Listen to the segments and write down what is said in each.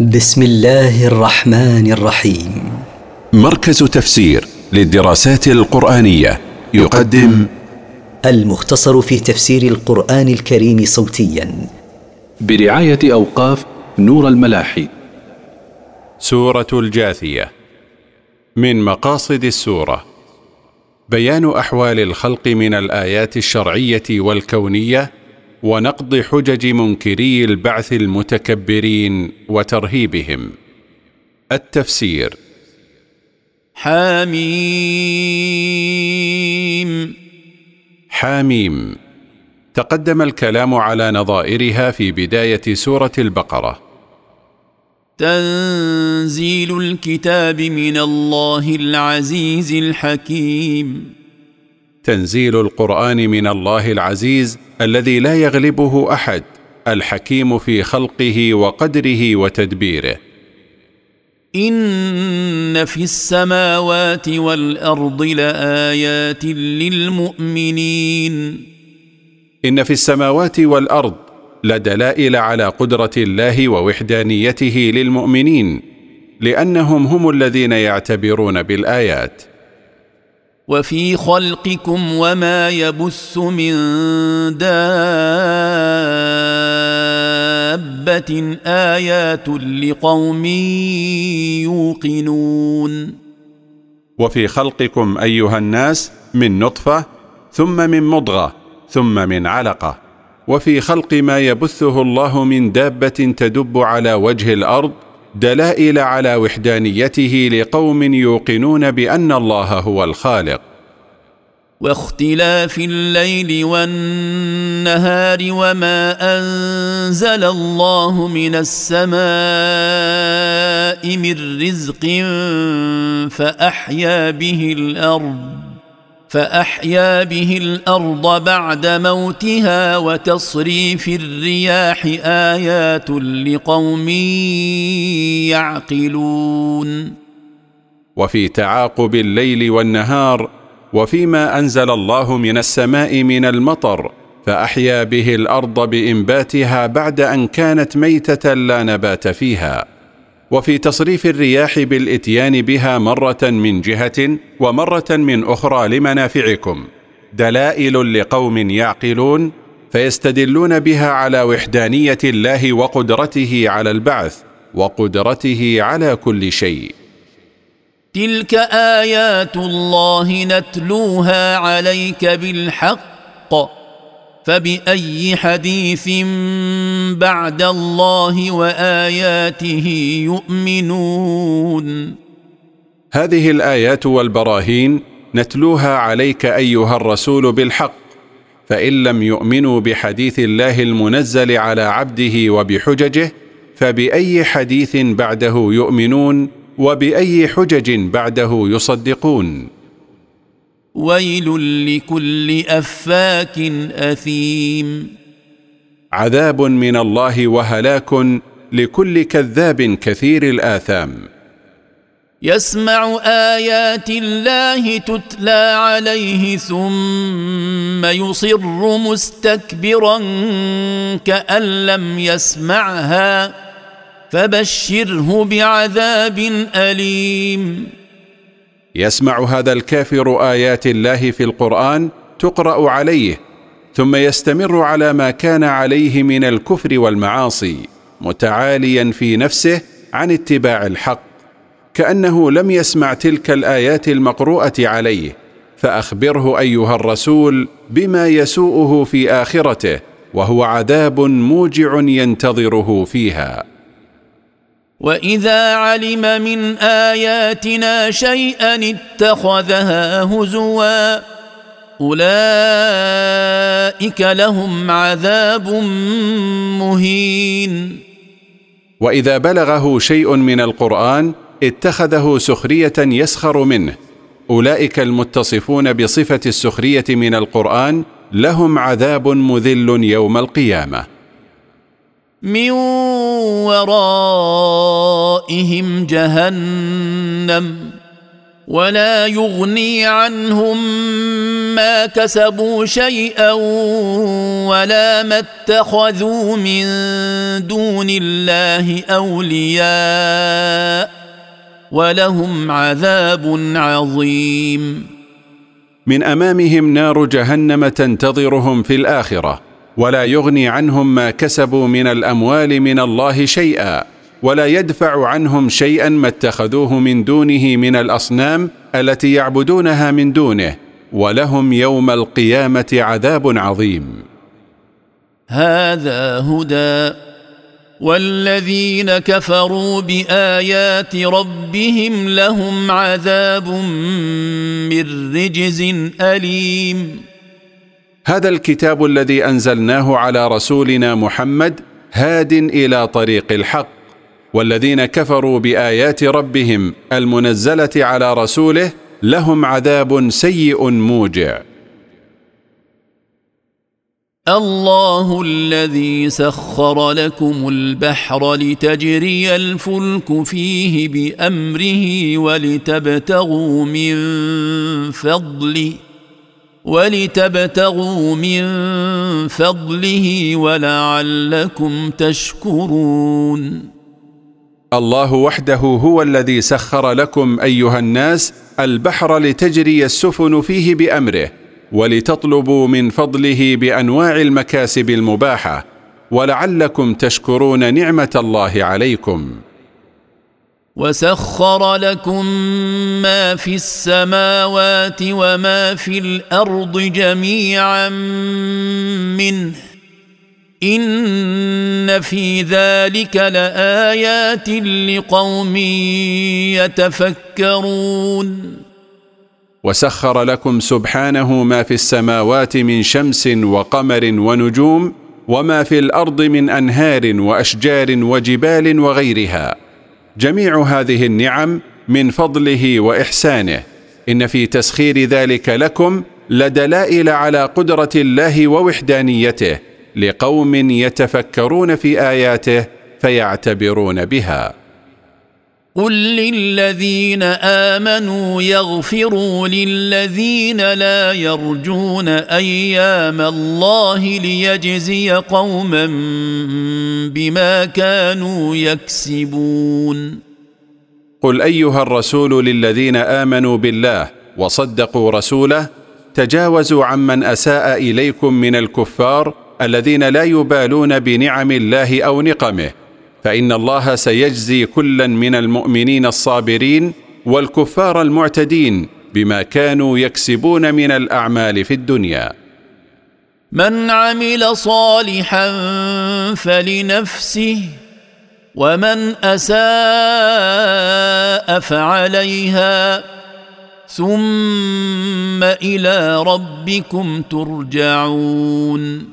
بسم الله الرحمن الرحيم. مركز تفسير للدراسات القرآنية يقدم المختصر في تفسير القرآن الكريم صوتيا. برعاية أوقاف نور الملاحي. سورة الجاثية. من مقاصد السورة. بيان أحوال الخلق من الآيات الشرعية والكونية ونقض حجج منكري البعث المتكبرين وترهيبهم. التفسير. حميم. حاميم تقدم الكلام على نظائرها في بداية سورة البقرة. تنزيل الكتاب من الله العزيز الحكيم. تنزيل القرآن من الله العزيز الذي لا يغلبه أحد الحكيم في خلقه وقدره وتدبيره. إن في السماوات والأرض لآيات للمؤمنين. إن في السماوات والأرض لدلائل على قدرة الله ووحدانيته للمؤمنين لأنهم هم الذين يعتبرون بالآيات. وفي خلقكم وما يبث من دابة آيات لقوم يوقنون. وفي خلقكم أيها الناس من نطفة ثم من مضغة ثم من علقة. وفي خلق ما يبثه الله من دابة تدب على وجه الأرض دلائل على وحدانيته لقوم يوقنون بأن الله هو الخالق. واختلاف الليل والنهار وما أنزل الله من السماء من رزق فأحيا به الأرض. فأحيا به الأرض بعد موتها وتصريف الرياح آيات لقوم يعقلون. وفي تعاقب الليل والنهار وفيما أنزل الله من السماء من المطر فأحيا به الأرض بإنباتها بعد أن كانت ميتة لا نبات فيها. وفي تصريف الرياح بالإتيان بها مرة من جهة ومرة من أخرى لمنافعكم. دلائل لقوم يعقلون فيستدلون بها على وحدانية الله وقدرته على البعث وقدرته على كل شيء. تلك آيات الله نتلوها عليك بالحق. فبأي حديث بعد الله وآياته يؤمنون؟ هذه الآيات والبراهين نتلوها عليك أيها الرسول بالحق فإن لم يؤمنوا بحديث الله المنزل على عبده وبحججه فبأي حديث بعده يؤمنون وبأي حجج بعده يصدقون؟ ويل لكل أفاك أثيم. عذاب من الله وهلاك لكل كذاب كثير الآثام. يسمع آيات الله تتلى عليه ثم يصر مستكبرا كأن لم يسمعها فبشره بعذاب أليم. يسمع هذا الكافر آيات الله في القرآن تقرأ عليه ثم يستمر على ما كان عليه من الكفر والمعاصي متعاليا في نفسه عن اتباع الحق. كأنه لم يسمع تلك الآيات المقروءة عليه فأخبره أيها الرسول بما يسوءه في آخرته وهو عذاب موجع ينتظره فيها. واذا علم من اياتنا شيئا اتخذها هزوا اولئك لهم عذاب مهين. واذا بلغه شيء من القران اتخذه سخريه يسخر منه. اولئك المتصفون بصفة السخرية من القرآن لهم عذاب مذل يوم القيامة. من ورائهم جهنم ولا يغني عنهم ما كسبوا شيئا ولا ما اتخذوا من دون الله أولياء ولهم عذاب عظيم. من أمامهم نار جهنم تنتظرهم في الآخرة. ولا يغني عنهم ما كسبوا من الأموال من الله شيئا ولا يدفع عنهم شيئا ما اتخذوه من دونه من الأصنام التي يعبدونها من دونه ولهم يوم القيامة عذاب عظيم. هذا هدى. والذين كفروا بآيات ربهم لهم عذاب من رجز أليم. هذا الكتاب الذي أنزلناه على رسولنا محمد هاد إلى طريق الحق والذين كفروا بآيات ربهم المنزلة على رسوله لهم عذاب سيء موجع. الله الذي سخر لكم البحر لتجري الفلك فيه بأمره ولتبتغوا من فضله ولتبتغوا من فضله ولعلكم تشكرون. الله وحده هو الذي سخر لكم أيها الناس البحر لتجري السفن فيه بأمره ولتطلبوا من فضله بأنواع المكاسب المباحة ولعلكم تشكرون نعمة الله عليكم. وسخر لكم ما في السماوات وما في الأرض جميعا منه ان في ذلك لايات لقوم يتفكرون وسخر لكم سبحانه ما في السماوات من شمس وقمر ونجوم وما في الأرض من انهار واشجار وجبال وغيرها جميع هذه النعم من فضله وإحسانه. إن في تسخير ذلك لكم لدلائل على قدرة الله ووحدانيته لقوم يتفكرون في آياته فيعتبرون بها. قل للذين امنوا يغفروا للذين لا يرجون أيام الله ليجزي قوما بما كانوا يكسبون قل ايها الرسول للذين امنوا بالله وصدقوا رسوله تجاوزوا عمن اساء اليكم من الكفار الذين لا يبالون بنعم الله أو نقمه فإن الله سيجزي كلا من المؤمنين الصابرين والكفار المعتدين بما كانوا يكسبون من الأعمال في الدنيا. من عمل صالحا فلنفسه ومن أساء فعليها. ثم إلى ربكم ترجعون.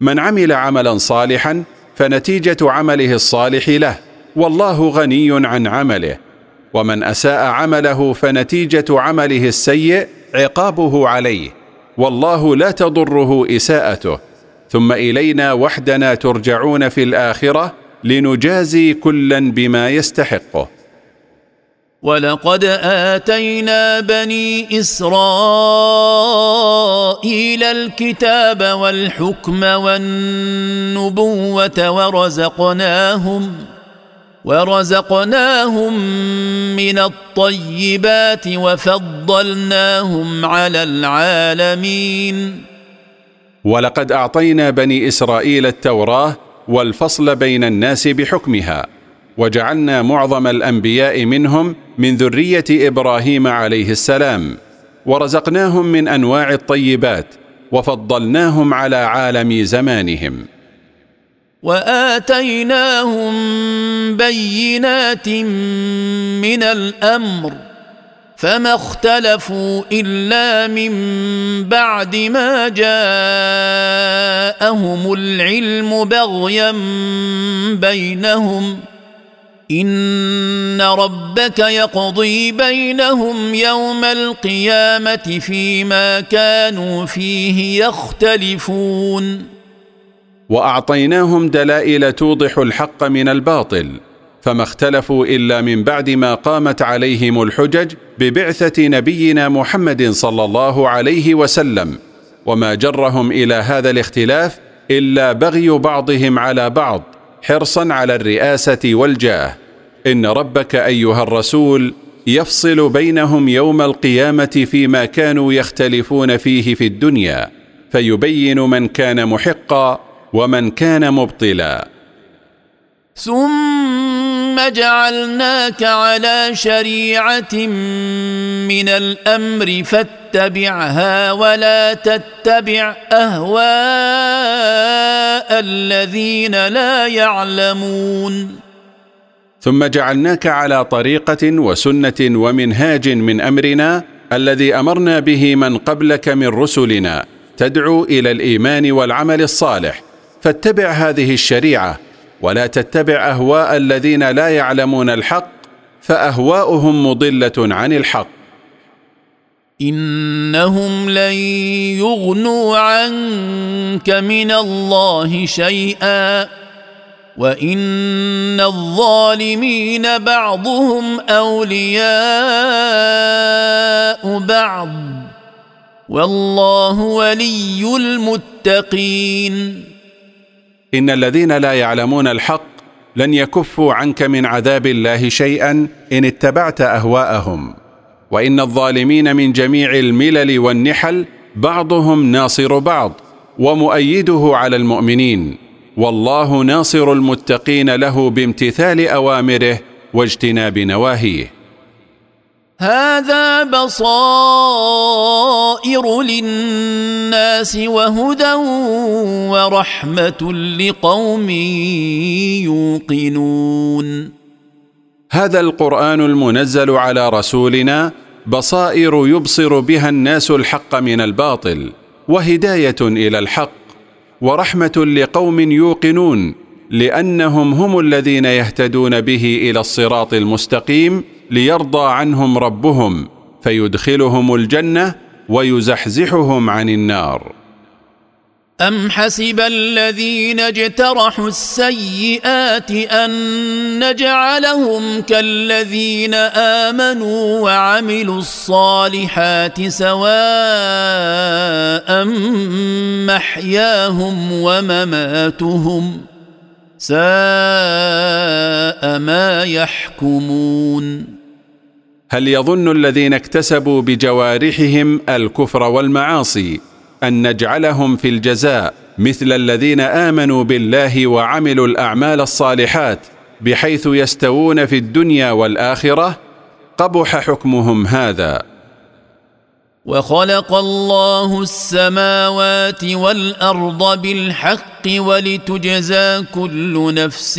من عمل عملا صالحا فنتيجة عمله الصالح له. والله غني عن عمله. ومن أساء عمله فنتيجة عمله السيء عقابه عليه. والله لا تضره إساءته. ثم إلينا وحدنا ترجعون في الآخرة لنجازي كلا بما يستحقه. ولقد آتينا بني إسرائيل الكتاب والحكم والنبوة ورزقناهم ورزقناهم من الطيبات وفضلناهم على العالمين. ولقد أعطينا بني إسرائيل التوراة والفصل بين الناس بحكمها. وجعلنا معظم الأنبياء منهم من ذرية إبراهيم عليه السلام ورزقناهم من أنواع الطيبات وفضلناهم على عالم زمانهم. وآتيناهم بينات من الأمر فما اختلفوا إلا من بعد ما جاءهم العلم بغيا بينهم. إن ربك يقضي بينهم يوم القيامة فيما كانوا فيه يختلفون. وأعطيناهم دلائل توضح الحق من الباطل فما اختلفوا إلا من بعد ما قامت عليهم الحجج ببعثة نبينا محمد صلى الله عليه وسلم وما جرهم إلى هذا الاختلاف إلا بغي بعضهم على بعض حرصا على الرئاسة والجاه. إن ربك أيها الرسول يفصل بينهم يوم القيامة فيما كانوا يختلفون فيه في الدنيا فيبين من كان محقا ومن كان مبطلا. ثم جعلناك على شريعة من الأمر فاتبعها ولا تتبع أهواء الذين لا يعلمون. ثم جعلناك على طريقة وسنة ومنهاج من أمرنا الذي أمرنا به من قبلك من رسلنا. تدعو إلى الإيمان والعمل الصالح. فاتبع هذه الشريعة. ولا تتبع أهواء الذين لا يعلمون الحق فأهواؤهم مضلة عن الحق. إنهم لن يغنوا عنك من الله شيئا. وان الظالمين بعضهم اولياء بعض والله ولي المتقين ان الذين لا يعلمون الحق لن يكفوا عنك من عذاب الله شيئا ان اتبعت اهواءهم وان الظالمين من جميع الملل والنحل بعضهم ناصر بعض ومؤيده على المؤمنين والله ناصر المتقين له بامتثال أوامره واجتناب نواهيه. هذا بصائر للناس وهدى ورحمة لقوم يوقنون. هذا القرآن المنزل على رسولنا بصائر يبصر بها الناس الحق من الباطل وهداية إلى الحق. ورحمة لقوم يوقنون لأنهم هم الذين يهتدون به إلى الصراط المستقيم ليرضى عنهم ربهم فيدخلهم الجنة ويزحزحهم عن النار. ام حسب الذين اجترحوا السيئات ان نجعلهم كالذين امنوا وعملوا الصالحات سواء محياهم ومماتهم ساء ما يحكمون هل يظن الذين اكتسبوا بجوارحهم الكفر والمعاصي أن نجعلهم في الجزاء مثل الذين آمنوا بالله وعملوا الأعمال الصالحات بحيث يستوون في الدنيا والآخرة قبح حكمهم هذا. وخلق الله السماوات والأرض بالحق ولتجزى كل نفس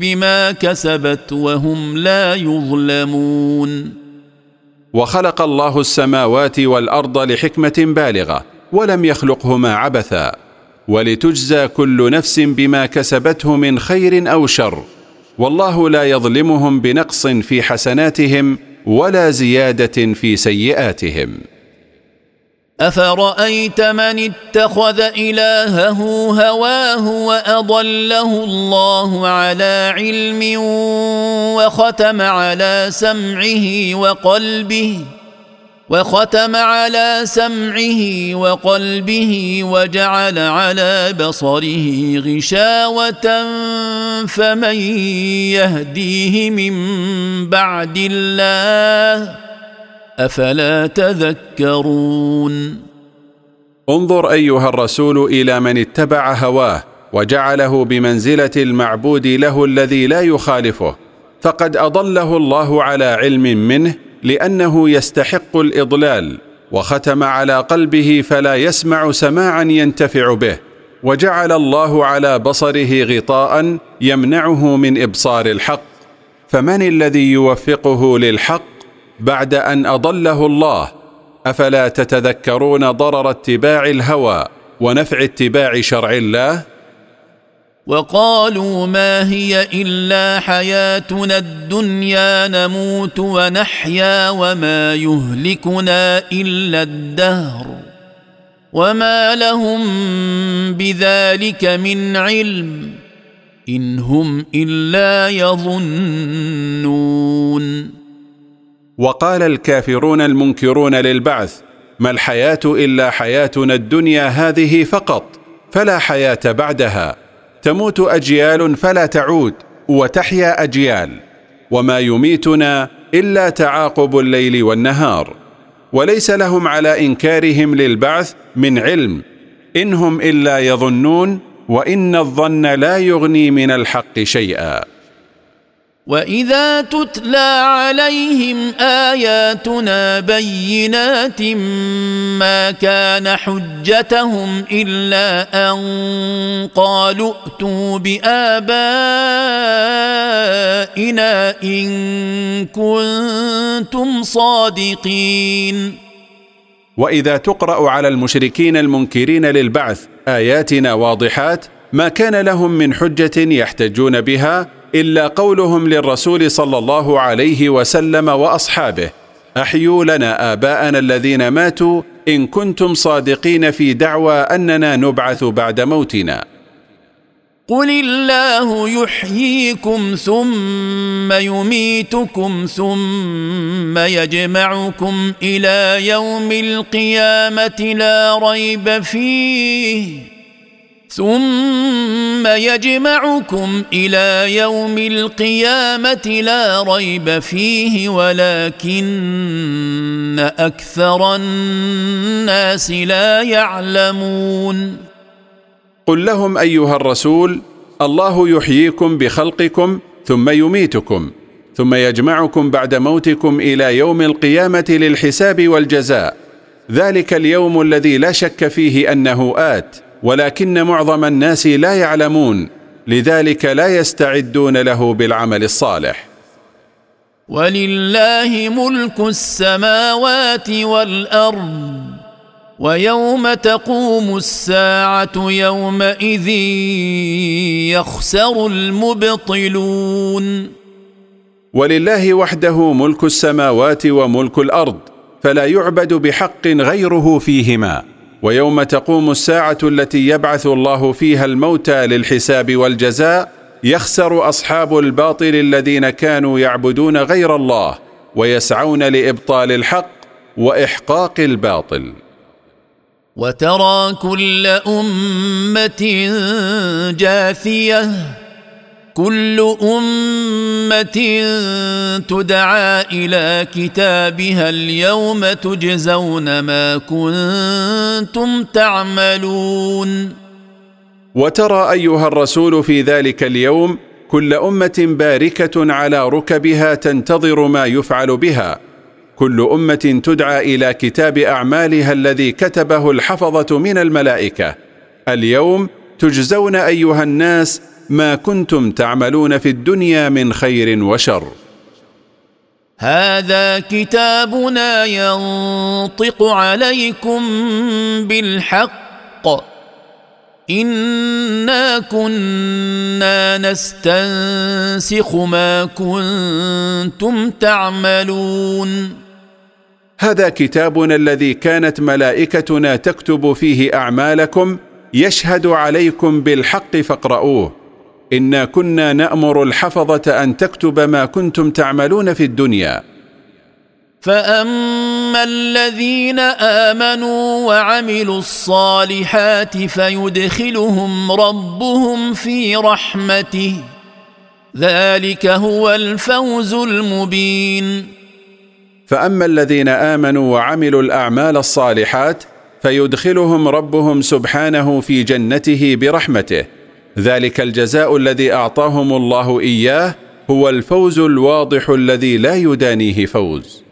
بما كسبت وهم لا يظلمون. وخلق الله السماوات والأرض لحكمة بالغة ولم يخلقهما عبثا ولتجزى كل نفس بما كسبته من خير أو شر. والله لا يظلمهم بنقص في حسناتهم ولا زيادة في سيئاتهم. أفرأيت من اتخذ إلهه هواه وأضله الله على علم وختم على سمعه وقلبه وختم على سمعه وقلبه وجعل على بصره غشاوة فمن يهديه من بعد الله. أفلا تذكرون؟ انظر أيها الرسول إلى من اتبع هواه وجعله بمنزلة المعبود له الذي لا يخالفه فقد أضله الله على علم منه لأنه يستحق الإضلال وختم على قلبه فلا يسمع سماعا ينتفع به وجعل الله على بصره غطاء يمنعه من إبصار الحق فمن الذي يوفقه للحق بعد أن أضله الله أفلا تتذكرون ضرر اتباع الهوى ونفع اتباع شرع الله؟ وقالوا ما هي إلا حياتنا الدنيا نموت ونحيا وما يهلكنا إلا الدهر. وما لهم بذلك من علم إن هم إلا يظنون. وقال الكافرون المنكرون للبعث ما الحياة إلا حياتنا الدنيا هذه فقط فلا حياة بعدها. تموت أجيال فلا تعود وتحيا أجيال. وما يميتنا إلا تعاقب الليل والنهار. وليس لهم على إنكارهم للبعث من علم. إنهم إلا يظنون وإن الظن لا يغني من الحق شيئا. واذا تتلى عليهم اياتنا بينات ما كان حجتهم الا ان قالوا ائتوا بابائنا ان كنتم صادقين واذا تقرا على المشركين المنكرين للبعث اياتنا واضحات ما كان لهم من حجة يحتجون بها إلا قولهم للرسول صلى الله عليه وسلم وأصحابه أحيوا لنا آباءنا الذين ماتوا إن كنتم صادقين في دعوى أننا نبعث بعد موتنا. قل الله يحييكم ثم يميتكم ثم يجمعكم إلى يوم القيامة لا ريب فيه. ثم يجمعكم إلى يوم القيامة لا ريب فيه ولكن أكثر الناس لا يعلمون. قل لهم أيها الرسول الله يحييكم بخلقكم ثم يميتكم ثم يجمعكم بعد موتكم إلى يوم القيامة للحساب والجزاء. ذلك اليوم الذي لا شك فيه أنه آت. ولكن معظم الناس لا يعلمون لذلك لا يستعدون له بالعمل الصالح. ولله ملك السماوات والأرض ويوم تقوم الساعة يومئذ يخسر المبطلون. ولله وحده ملك السماوات وملك الأرض فلا يعبد بحق غيره فيهما. ويوم تقوم الساعة التي يبعث الله فيها الموتى للحساب والجزاء يخسر أصحاب الباطل الذين كانوا يعبدون غير الله ويسعون لإبطال الحق وإحقاق الباطل. وترى كل أمة جاثية كل أمة تدعى إلى كتابها اليوم تجزون ما كنتم تعملون. وترى أيها الرسول في ذلك اليوم كل أمة باركة على ركبها تنتظر ما يفعل بها. كل أمة تدعى إلى كتاب أعمالها الذي كتبه الحفظة من الملائكة. اليوم تجزون أيها الناس ما كنتم تعملون في الدنيا من خير وشر. هذا كتابنا ينطق عليكم بالحق. إنا كنا نستنسخ ما كنتم تعملون. هذا كتابنا الذي كانت ملائكتنا تكتب فيه أعمالكم يشهد عليكم بالحق فاقرؤوه. انا كنا نامر الحفظه ان تكتب ما كنتم تعملون في الدنيا. فاما الذين امنوا وعملوا الصالحات فيدخلهم ربهم في رحمته. ذلك هو الفوز المبين. فاما الذين امنوا وعملوا الاعمال الصالحات فيدخلهم ربهم سبحانه في جنته برحمته. ذلك الجزاء الذي أعطاهم الله إياه هو الفوز الواضح الذي لا يدانيه فوز.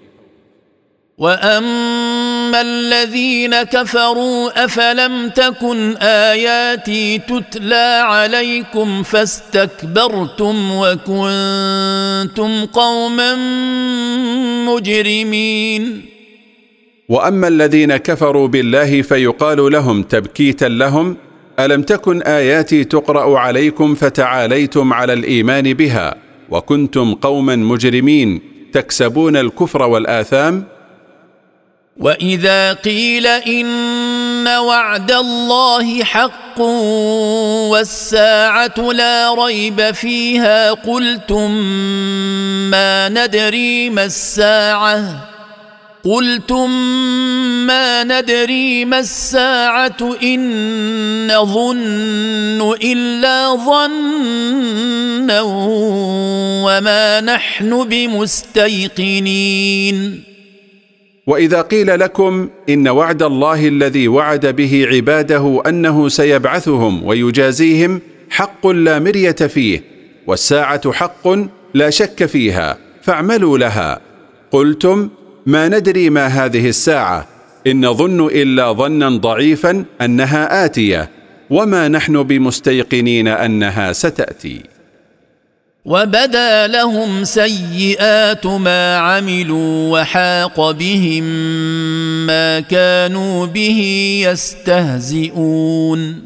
وأما الذين كفروا أفلم تكن آياتي تتلى عليكم فاستكبرتم وكنتم قوما مجرمين. وأما الذين كفروا بالله فيقال لهم تبكيتا لهم ألم تكن آياتي تقرأ عليكم فتعاليتم على الإيمان بها وكنتم قوما مجرمين تكسبون الكفر والآثام؟ وإذا قيل إن وعد الله حق والساعة لا ريب فيها قلتم ما ندري ما الساعة؟ قلتم ما ندري ما الساعة إن نظن إلا ظنا وما نحن بمستيقنين. وإذا قيل لكم إن وعد الله الذي وعد به عباده أنه سيبعثهم ويجازيهم حق لا مرية فيه والساعة حق لا شك فيها فاعملوا لها. قلتم ما ندري ما هذه الساعة. إن نظن إلا ظنا ضعيفا أنها آتية. وما نحن بمستيقنين أنها ستأتي. وبدا لهم سيئات ما عملوا وحاق بهم ما كانوا به يستهزئون.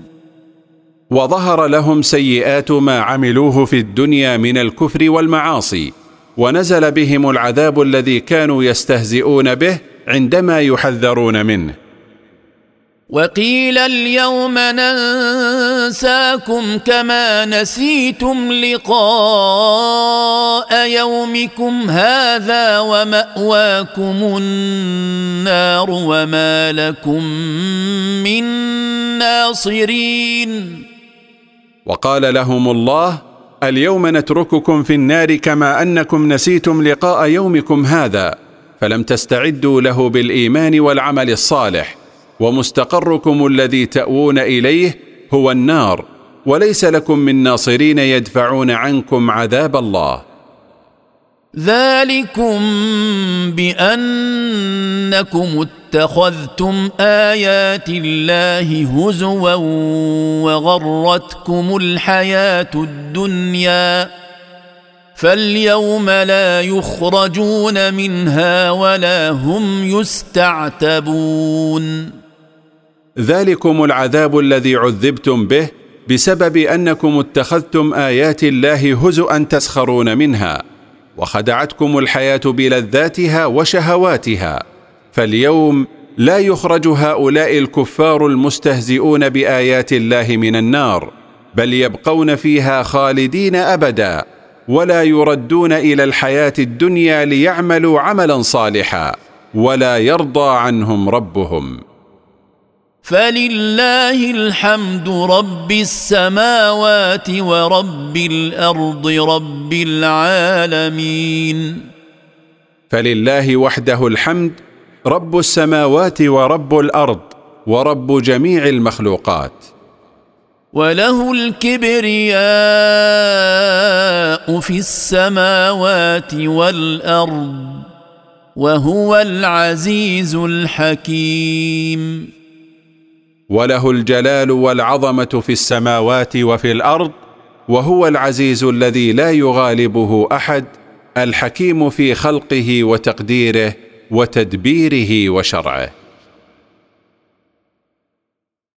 وظهر لهم سيئات ما عملوه في الدنيا من الكفر والمعاصي. ونزل بهم العذاب الذي كانوا يستهزئون به عندما يحذرون منه. وقيل اليوم ننساكم كما نسيتم لقاء يومكم هذا ومأواكم النار وما لكم من ناصرين. وقال لهم الله اليوم نترككم في النار كما أنكم نسيتم لقاء يومكم هذا فلم تستعدوا له بالإيمان والعمل الصالح ومستقركم الذي تأوون إليه هو النار وليس لكم من ناصرين يدفعون عنكم عذاب الله. ذلكم بأنكم اتخذتم آيات الله هزوا وغرتكم الحياة الدنيا فاليوم لا يخرجون منها ولا هم يستعتبون. ذلكم العذاب الذي عذبتم به بسبب أنكم اتخذتم آيات الله هزءا تسخرون منها. وخدعتكم الحياة بلذاتها وشهواتها فاليوم لا يخرج هؤلاء الكفار المستهزئون بآيات الله من النار بل يبقون فيها خالدين أبدا ولا يردون إلى الحياة الدنيا ليعملوا عملا صالحا ولا يرضى عنهم ربهم. فلله الحمد رب السماوات ورب الأرض رب العالمين. فلله وحده الحمد رب السماوات ورب الأرض ورب جميع المخلوقات. وله الكبرياء في السماوات والارض وهو العزيز الحكيم. وله الجلال والعظمة في السماوات وفي الأرض وهو العزيز الذي لا يغالبه أحد الحكيم في خلقه وتقديره وتدبيره وشرعه.